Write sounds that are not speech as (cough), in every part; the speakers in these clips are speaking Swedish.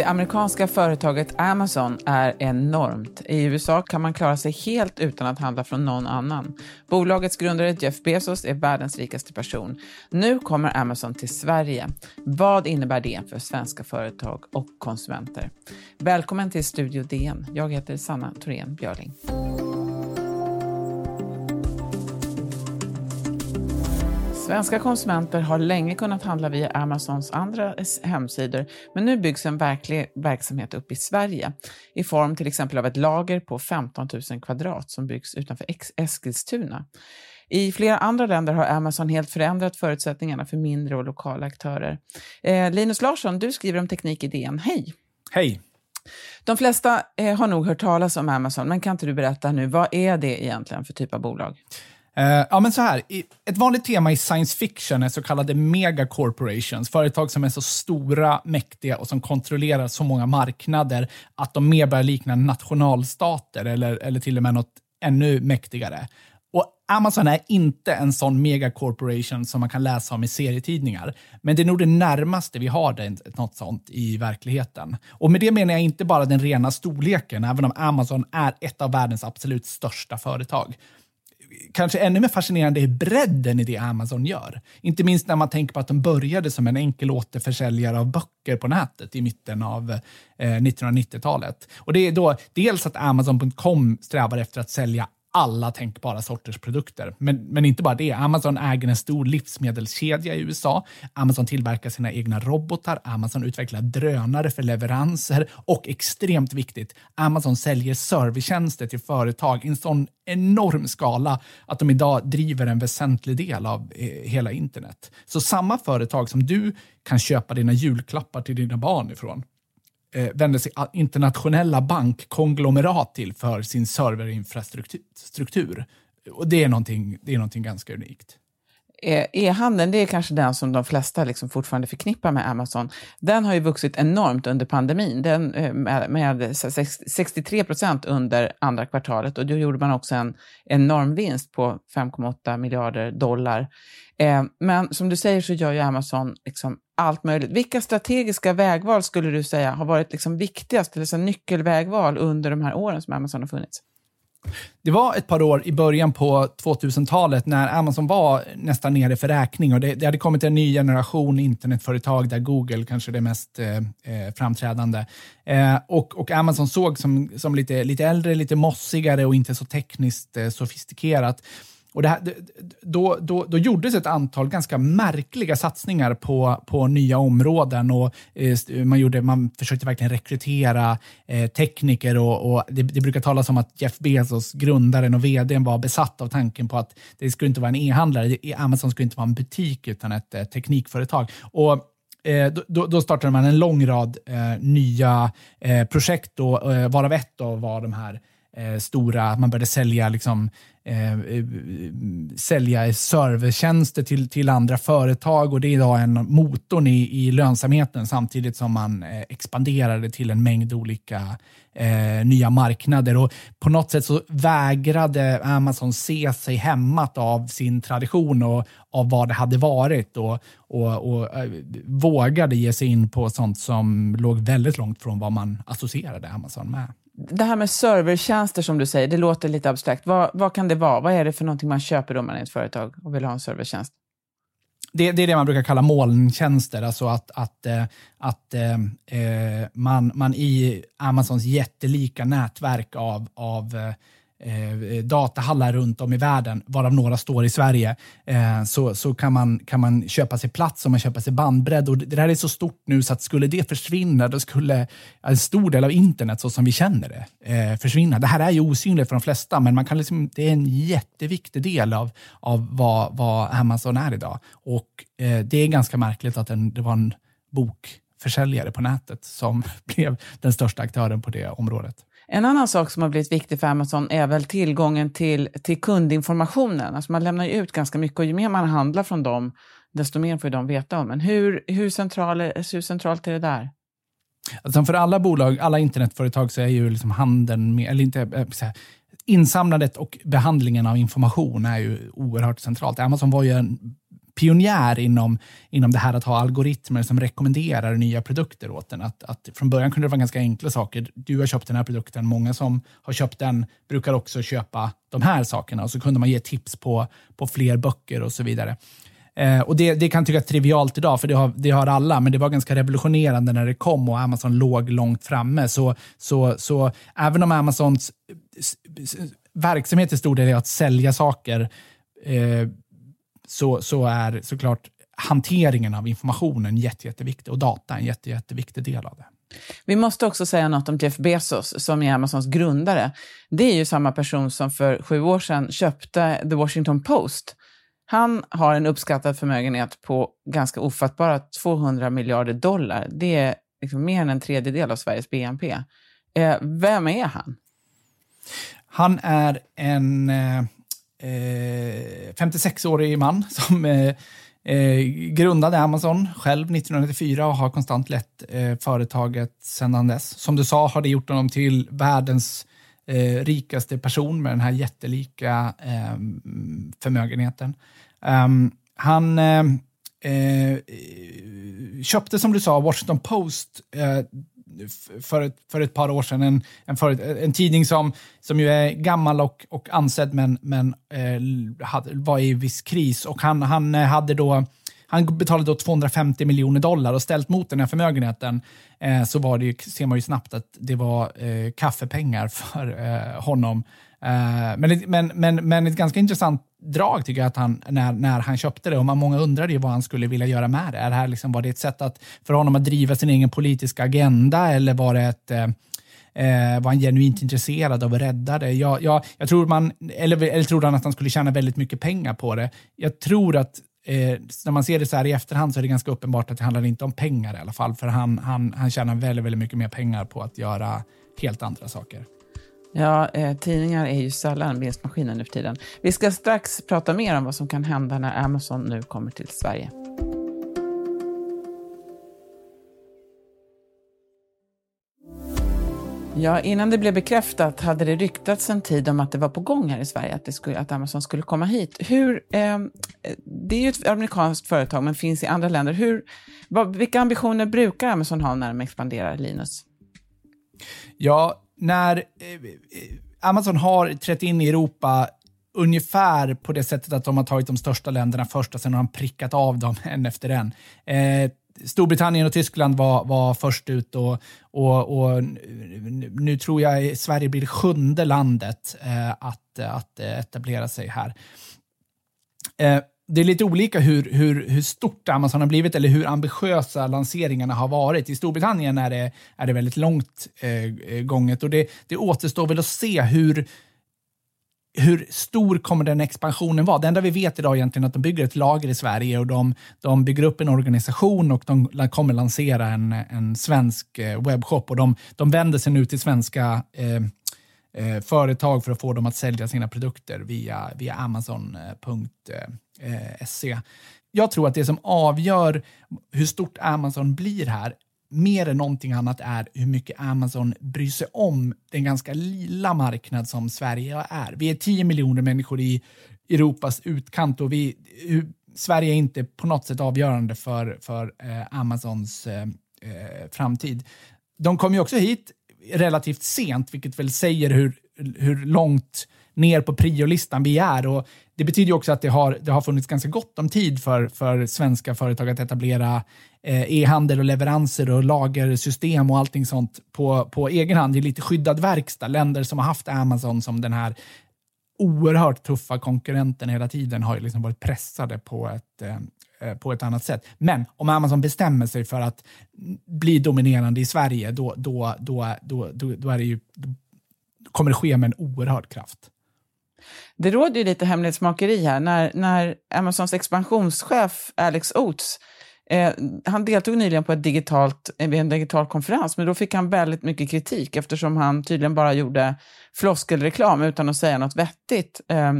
Det amerikanska företaget Amazon är enormt. I USA kan man klara sig helt utan att handla från någon annan. Bolagets grundare Jeff Bezos är världens rikaste person. Nu kommer Amazon till Sverige. Vad innebär det för svenska företag och konsumenter? Välkommen till Studio DN. Jag heter Sanna Thorén Björling. Svenska konsumenter har länge kunnat handla via Amazons andra hemsidor, men nu byggs en verklig verksamhet upp i Sverige i form till exempel av ett lager på 15 000 kvadrat som byggs utanför Eskilstuna. I flera andra länder har Amazon helt förändrat förutsättningarna för mindre och lokala aktörer. Eh, Linus Larsson, du skriver om teknik i DN. Hej! Hej! De flesta eh, har nog hört talas om Amazon, men kan inte du berätta nu, vad är det egentligen för typ av bolag? Uh, ja, men så här. Ett vanligt tema i science fiction är så kallade megacorporations. Företag som är så stora, mäktiga och som kontrollerar så många marknader att de mer börjar likna nationalstater eller, eller till och med något ännu mäktigare. Och Amazon är inte en sån megacorporation som man kan läsa om i serietidningar. Men det är nog det närmaste vi har det, något sånt i verkligheten. Och med det menar jag inte bara den rena storleken, även om Amazon är ett av världens absolut största företag kanske ännu mer fascinerande är bredden i det Amazon gör. Inte minst när man tänker på att de började som en enkel återförsäljare av böcker på nätet i mitten av eh, 1990-talet. Och det är då dels att Amazon.com strävar efter att sälja alla tänkbara sorters produkter. Men, men inte bara det. Amazon äger en stor livsmedelskedja i USA. Amazon tillverkar sina egna robotar. Amazon utvecklar drönare för leveranser. Och extremt viktigt, Amazon säljer servicetjänster till företag i en sån enorm skala att de idag driver en väsentlig del av eh, hela internet. Så samma företag som du kan köpa dina julklappar till dina barn ifrån Eh, vänder sig internationella bankkonglomerat till för sin serverinfrastruktur. Och det är någonting, det är någonting ganska unikt. Eh, e-handeln, det är kanske den som de flesta liksom fortfarande förknippar med Amazon. Den har ju vuxit enormt under pandemin, den, eh, med, med 63 procent under andra kvartalet och då gjorde man också en enorm vinst på 5,8 miljarder dollar. Eh, men som du säger så gör ju Amazon liksom allt möjligt. Vilka strategiska vägval skulle du säga har varit liksom viktigast, eller så nyckelvägval under de här åren som Amazon har funnits? Det var ett par år i början på 2000-talet när Amazon var nästan nere för räkning och det, det hade kommit en ny generation internetföretag där Google kanske är det mest eh, eh framträdande. Eh, och, och, Amazon såg som, som lite, lite äldre, lite mossigare och inte så tekniskt eh, sofistikerat. Och här, då, då, då gjordes ett antal ganska märkliga satsningar på, på nya områden och eh, man, gjorde, man försökte verkligen rekrytera eh, tekniker och, och det, det, brukar talas om att Jeff Bezos, grundaren och vdn, var besatt av tanken på att det skulle inte vara en e-handlare, Amazon skulle inte vara en butik utan ett eh, teknikföretag. Och eh, då, då, startade man en lång rad eh, nya eh, projekt, då, eh, varav ett då var de här Eh, stora, man började sälja liksom, eh, eh, sälja servertjänster till, till andra företag. Och det är idag en motorn i, i lönsamheten samtidigt som man eh, expanderade till en mängd olika eh, nya marknader. Och på något sätt så vägrade Amazon se sig hämmat av sin tradition och av vad det hade varit. Och, och, och äh, vågade ge sig in på sånt som låg väldigt långt från vad man associerade Amazon med det här med servertjänster som du säger, det låter lite abstrakt. Vad, vad kan det vara? Vad är det för någonting man köper om man är ett företag och vill ha en servertjänst? Det, det, är det man brukar kalla molntjänster, alltså att, att, eh, att eh, eh, man, man i Amazons jättelika nätverk av, av eh, Eh, eh, datahallar runt om i världen, varav några står i Sverige, eh, så, så kan, man, kan man köpa sig plats och man köpa sig bandbredd. Och det där är så stort nu så att skulle det försvinna, då skulle en stor del av internet, så som vi känner det, eh, försvinna. Det här är ju osynligt för de flesta, men man kan liksom, det är en jätteviktig del av, av vad, vad Amazon är idag. Och eh, det är ganska märkligt att en, det var en bokförsäljare på nätet som (laughs) blev den största aktören på det området. En annan sak som har blivit viktig för Amazon är väl tillgången till, till kundinformationen. Alltså man lämnar ju ut ganska mycket och ju mer man handlar från dem, desto mer får de veta om Men hur, hur, central, hur centralt är det där? Alltså för alla bolag, alla internetföretag så är ju liksom handeln, med, eller inte, eh, här, insamlandet och behandlingen av information är ju oerhört centralt. Amazon var ju en pionjär inom, inom det här att ha algoritmer som rekommenderar nya produkter åt en. Att, att från början kunde det vara ganska enkla saker. Du har köpt den här produkten, många som har köpt den brukar också köpa de här sakerna. Och så kunde man ge tips på, på fler böcker och så vidare. Eh, och det, det kan tyckas trivialt idag, för det har, det har alla, men det var ganska revolutionerande när det kom och Amazon låg långt framme. Så, så, så även om Amazons eh, verksamhet till stor del är att sälja saker, eh, så, så är såklart hanteringen av informationen jätte, jätteviktig och data en jätte, jätteviktig del av det. Vi måste också säga något om Jeff Bezos, som är Amazons grundare. Det är ju samma person som för sju år sedan köpte The Washington Post han har en uppskattad förmögenhet på ganska ofattbara 200 miljarder dollar. Det är liksom mer än en tredjedel av Sveriges BNP. Eh, vem är han? Han är en eh, 56-årig man som eh, eh, grundade Amazon själv 1994 och har konstant lett eh, företaget sedan dess. Som du sa har det gjort honom till världens eh, rikaste person med den här jättelika eh, förmögenheten. Um, han eh, eh, köpte, som du sa, Washington Post eh, för, ett, för ett par år sedan. En, en, för, en tidning som, som ju är gammal och, och ansedd, men, men eh, hade, var i viss kris. Och han, han eh, hade då han betalade då 250 miljoner dollar och ställt mot den här förmögenheten eh, så var det, ser man ju snabbt att det var eh, kaffepengar för eh, honom. Eh, men, men, men, men ett ganska intressant drag tycker jag att han, när, när han köpte det. Och man, många undrade ju vad han skulle vilja göra med det. Är det här liksom, var det ett sätt att, för honom att driva sin egen politiska agenda eller var det ett eh, eh var han genuint intresserad av att rädda det? Jag, jag, jag tror man, eller, eller trodde han att han skulle tjäna väldigt mycket pengar på det? Jag tror att eh, när man ser det så här i efterhand så är det ganska uppenbart att det handlar inte om pengar i alla fall. För han, han, han tjänar väldigt, väldigt mycket mer pengar på att göra helt andra saker. Ja, eh, tidningar är ju sällan vinstmaskiner nu för tiden. Vi ska strax prata mer om vad som kan hända när Amazon nu kommer till Sverige. Ja, innan det blev bekräftat hade det ryktats en tid om att det var på gång här i Sverige, att, det skulle, att Amazon skulle komma hit. Hur, eh, det är ju ett amerikanskt företag, men finns i andra länder. Hur, vad, vilka ambitioner brukar Amazon ha när de expanderar, Linus? Ja, när eh, Amazon har trätt in i Europa ungefär på det sättet att de har tagit de största länderna först och sen har de prickat av dem (laughs) en efter en. Eh, Storbritannien och Tyskland var, var först ut och, och, och nu tror jag Sverige blir det sjunde landet eh, att, att eh, etablera sig här. Eh, det är lite olika hur, hur, hur stort Amazon har blivit eller hur ambitiösa lanseringarna har varit. I Storbritannien är det, är det väldigt långt eh, eh, gånget och det, det återstår väl att se hur, hur stor kommer den expansionen vara? Det enda vi vet idag är egentligen att de bygger ett lager i Sverige och de, de bygger upp en organisation och de kommer lansera en, en svensk eh, webbshop och de, de vänder sig nu till svenska eh, eh, företag för att få dem att sälja sina produkter via, via eh, Eh, Amazon.se. Jag tror att det som avgör hur stort Amazon blir här mer än någonting annat är hur mycket Amazon bryr sig om den ganska lilla marknad som Sverige är. Vi är 10 miljoner människor i Europas utkant och vi, Sverige är inte på något sätt avgörande för, för eh, Amazons eh, eh framtid. De kom ju också hit relativt sent, vilket väl säger hur, hur långt ner på priolistan vi är. Och det betyder också att det har, det har funnits ganska gott om tid för, för svenska företag att etablera eh, e-handel och leveranser och lagersystem och allting sånt på, på egen hand i lite skyddad verkstad. Länder som har haft Amazon som den här oerhört tuffa konkurrenten hela tiden har ju liksom varit pressade på ett, eh, eh, på ett annat sätt. Men om Amazon bestämmer sig för att bli dominerande i Sverige, då, då, då, då, då, då är det ju, då kommer det ske med en oerhörd kraft. Det råder ju lite hemlighetsmakeri här. När, när Amazons expansionschef Alex Oates eh, han deltog nyligen på ett digitalt, eh, en digital konferens, men då fick han väldigt mycket kritik eftersom han tydligen bara gjorde floskelreklam utan att säga något vettigt. Eh,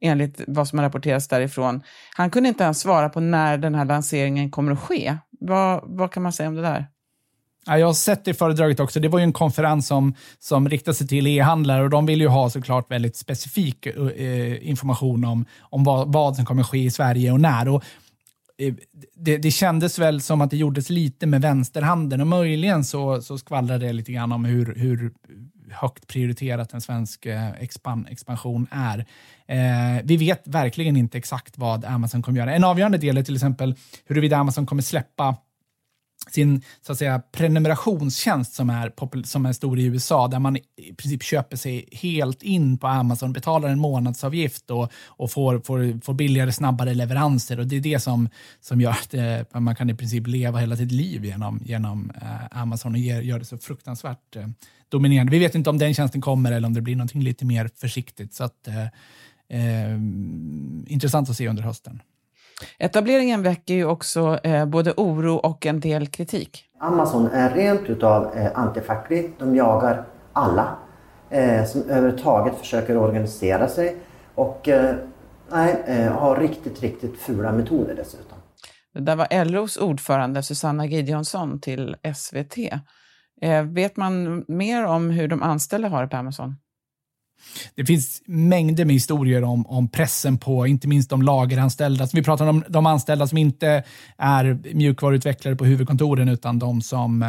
enligt vad som har rapporterats därifrån. Han kunde inte ens svara på när den här lanseringen kommer att ske. Vad, vad kan man säga om det där? Ja, jag har sett det föredraget också. Det var ju en konferens som, som riktade sig till e-handlare och de vill ju ha såklart väldigt specifik eh, information om, om vad, vad som kommer ske i Sverige och när. Och eh, det, det kändes väl som att det gjordes lite med vänsterhanden och möjligen så, så skvallrade det lite grann om hur, hur högt prioriterat en svensk eh, expan, expansion är. Eh, vi vet verkligen inte exakt vad Amazon kommer göra. En avgörande del är till exempel huruvida Amazon kommer släppa sin så att säga, prenumerationstjänst som är, som är stor i USA, där man i princip köper sig helt in på Amazon, betalar en månadsavgift och, och får, får, får billigare, snabbare leveranser. Och Det är det som, som gör att eh, man kan i princip leva hela sitt liv genom, genom eh, Amazon och ger, gör det så fruktansvärt eh, dominerande. Vi vet inte om den tjänsten kommer eller om det blir något lite mer försiktigt. Så att, eh, eh, intressant att se under hösten. Etableringen väcker ju också eh, både oro och en del kritik. Amazon är rent utav eh, antifacklig. De jagar alla eh, som överhuvudtaget försöker organisera sig och eh, nej, eh, har riktigt, riktigt fula metoder dessutom. Det där var LOs ordförande Susanna Gideonsson till SVT. Eh, vet man mer om hur de anställda har det på Amazon? Det finns mängder med historier om, om pressen på inte minst de lageranställda. Så vi pratar om de anställda som inte är mjukvaruutvecklare på huvudkontoren utan de som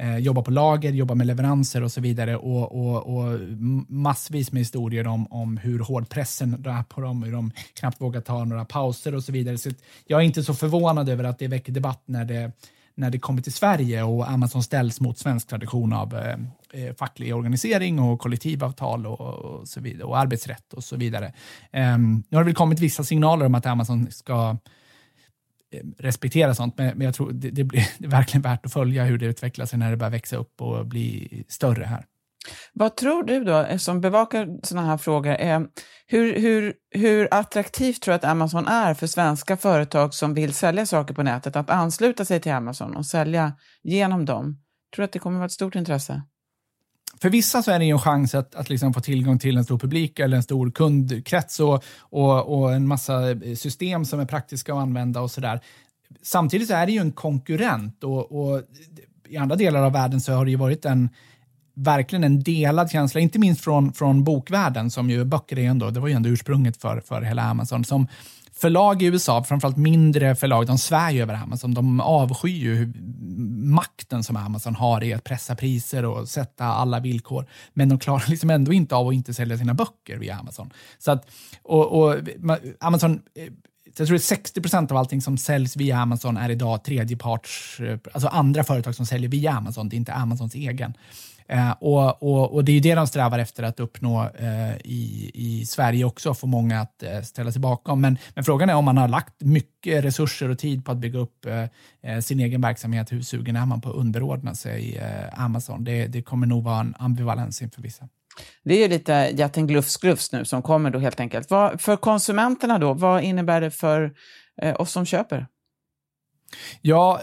eh, jobbar på lager, jobbar med leveranser och så vidare. Och, och, och massvis med historier om, om hur hård pressen är på dem, hur de knappt vågar ta några pauser och så vidare. Så jag är inte så förvånad över att det väcker debatt när det när det kommer till Sverige och Amazon ställs mot svensk tradition av eh, eh, facklig organisering och kollektivavtal och, och, så vidare, och arbetsrätt och så vidare. Eh, nu har det väl kommit vissa signaler om att Amazon ska eh, respektera sånt, men, men jag tror det, det, blir, det (laughs) är verkligen värt att följa hur det utvecklar sig när det börjar växa upp och bli större här. Vad tror du då, eh, som bevakar sådana här frågor, är, hur, hur, hur attraktivt tror du att Amazon är för svenska företag som vill sälja saker på nätet, att ansluta sig till Amazon och sälja genom dem? Tror du att det kommer att vara ett stort intresse? För vissa så är det ju en chans att, att liksom få tillgång till en stor publik eller en stor kundkrets och, och, och en massa eh, system som är praktiska att använda och sådär. Samtidigt så är det ju en konkurrent och, och i andra delar av världen så har det ju varit en, verkligen en delad känsla, inte minst från, från bokvärlden som ju böcker är ändå, det var ju ändå ursprunget för, för hela Amazon. Som förlag i USA, framförallt mindre förlag, de svär ju över Amazon. De avskyr ju makten som Amazon har i att pressa priser och sätta alla villkor. Men de klarar (laughs) liksom ändå inte av att inte sälja sina böcker via Amazon. Så att, och, och Amazon eh, jag tror att 60 procent av allting som säljs via Amazon är idag tredjeparts, eh, alltså andra företag som säljer via Amazon, det är inte Amazons egen. Eh, och, och, och, det är det de strävar efter att uppnå eh, i, i Sverige också, få många att eh, ställa sig bakom. Men, men, frågan är om man har lagt mycket resurser och tid på att bygga upp eh, eh, sin egen verksamhet. Hur sugen är man på att underordna sig eh, Amazon? Det, det kommer nog vara en ambivalens inför vissa. Det är ju lite jätten glufs nu som kommer då helt enkelt. Vad, för konsumenterna då, vad innebär det för oss som köper? Ja,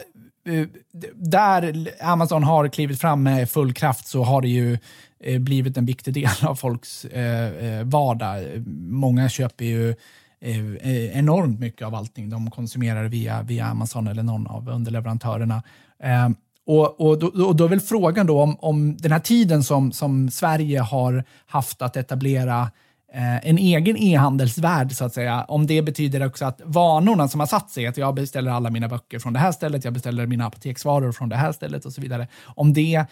Eh, där Amazon har klivit fram med full kraft så har det ju eh, blivit en viktig del av folks eh, vardag. Många köper ju enormt mycket av allting de konsumerar via, via Amazon eller någon av underleverantörerna. Ehm, och, och, då, och då är väl frågan då om, om den här tiden som, som Sverige har haft att etablera Eh, Eh, en egen e-handelsvärld, så att säga. Om det betyder också att vanorna som har satt sig, att jag beställer alla mina böcker från det här stället, jag beställer mina apoteksvaror från det här stället och så vidare. Om det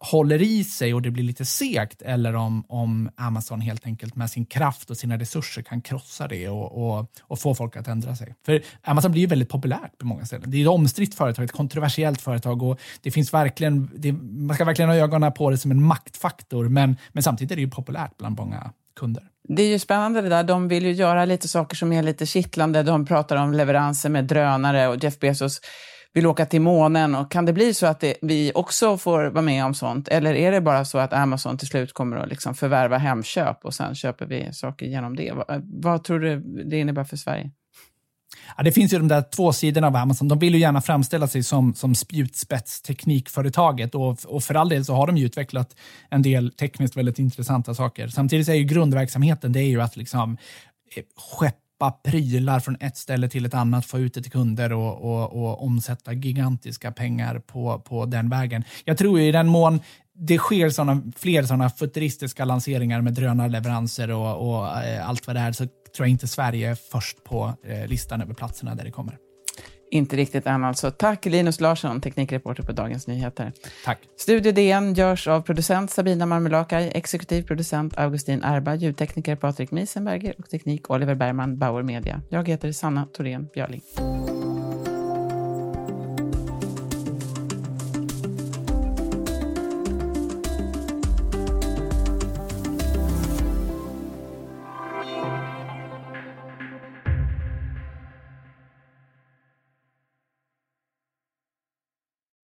håller i sig och det blir lite segt eller om, om Amazon helt enkelt med sin kraft och sina resurser kan krossa det och, och, och få folk att ändra sig. För Amazon blir ju väldigt populärt på många ställen. Det är ett omstritt företag, ett kontroversiellt företag och det finns verkligen, det, man ska verkligen ha ögonen på det som en maktfaktor men, men samtidigt är det ju populärt bland många kunder. Det är ju spännande det där. De vill ju göra lite saker som är lite kittlande. De pratar om leveranser med drönare och Jeff Bezos vill åka till månen. Och kan det bli så att det, vi också får vara med om sånt? Eller är det bara så att Amazon till slut kommer att liksom förvärva Hemköp och sen köper vi saker genom det? Vad, vad tror du det innebär för Sverige? Ja, det finns ju de där två sidorna av Amazon. De vill ju gärna framställa sig som, som spjutspetsteknikföretaget och, och för all del så har de ju utvecklat en del tekniskt väldigt intressanta saker. Samtidigt är ju grundverksamheten det är ju att liksom eh, skeppa prylar från ett ställe till ett annat, få ut det till kunder och, och, och omsätta gigantiska pengar på, på den vägen. Jag tror ju i den mån det sker såna, fler sådana futuristiska lanseringar med drönarleveranser och, och eh, allt vad det är, så tror jag inte Sverige är först på eh, listan över platserna där det kommer. Inte riktigt än alltså. Tack Linus Larsson, teknikreporter på Dagens Nyheter. Tack. Studio DN görs av producent Sabina Marmelakai, exekutiv producent Augustin Erba, ljudtekniker Patrik Miesenberger och teknik Oliver Bergman, Bauer Media. Jag heter Sanna Thorén Björling.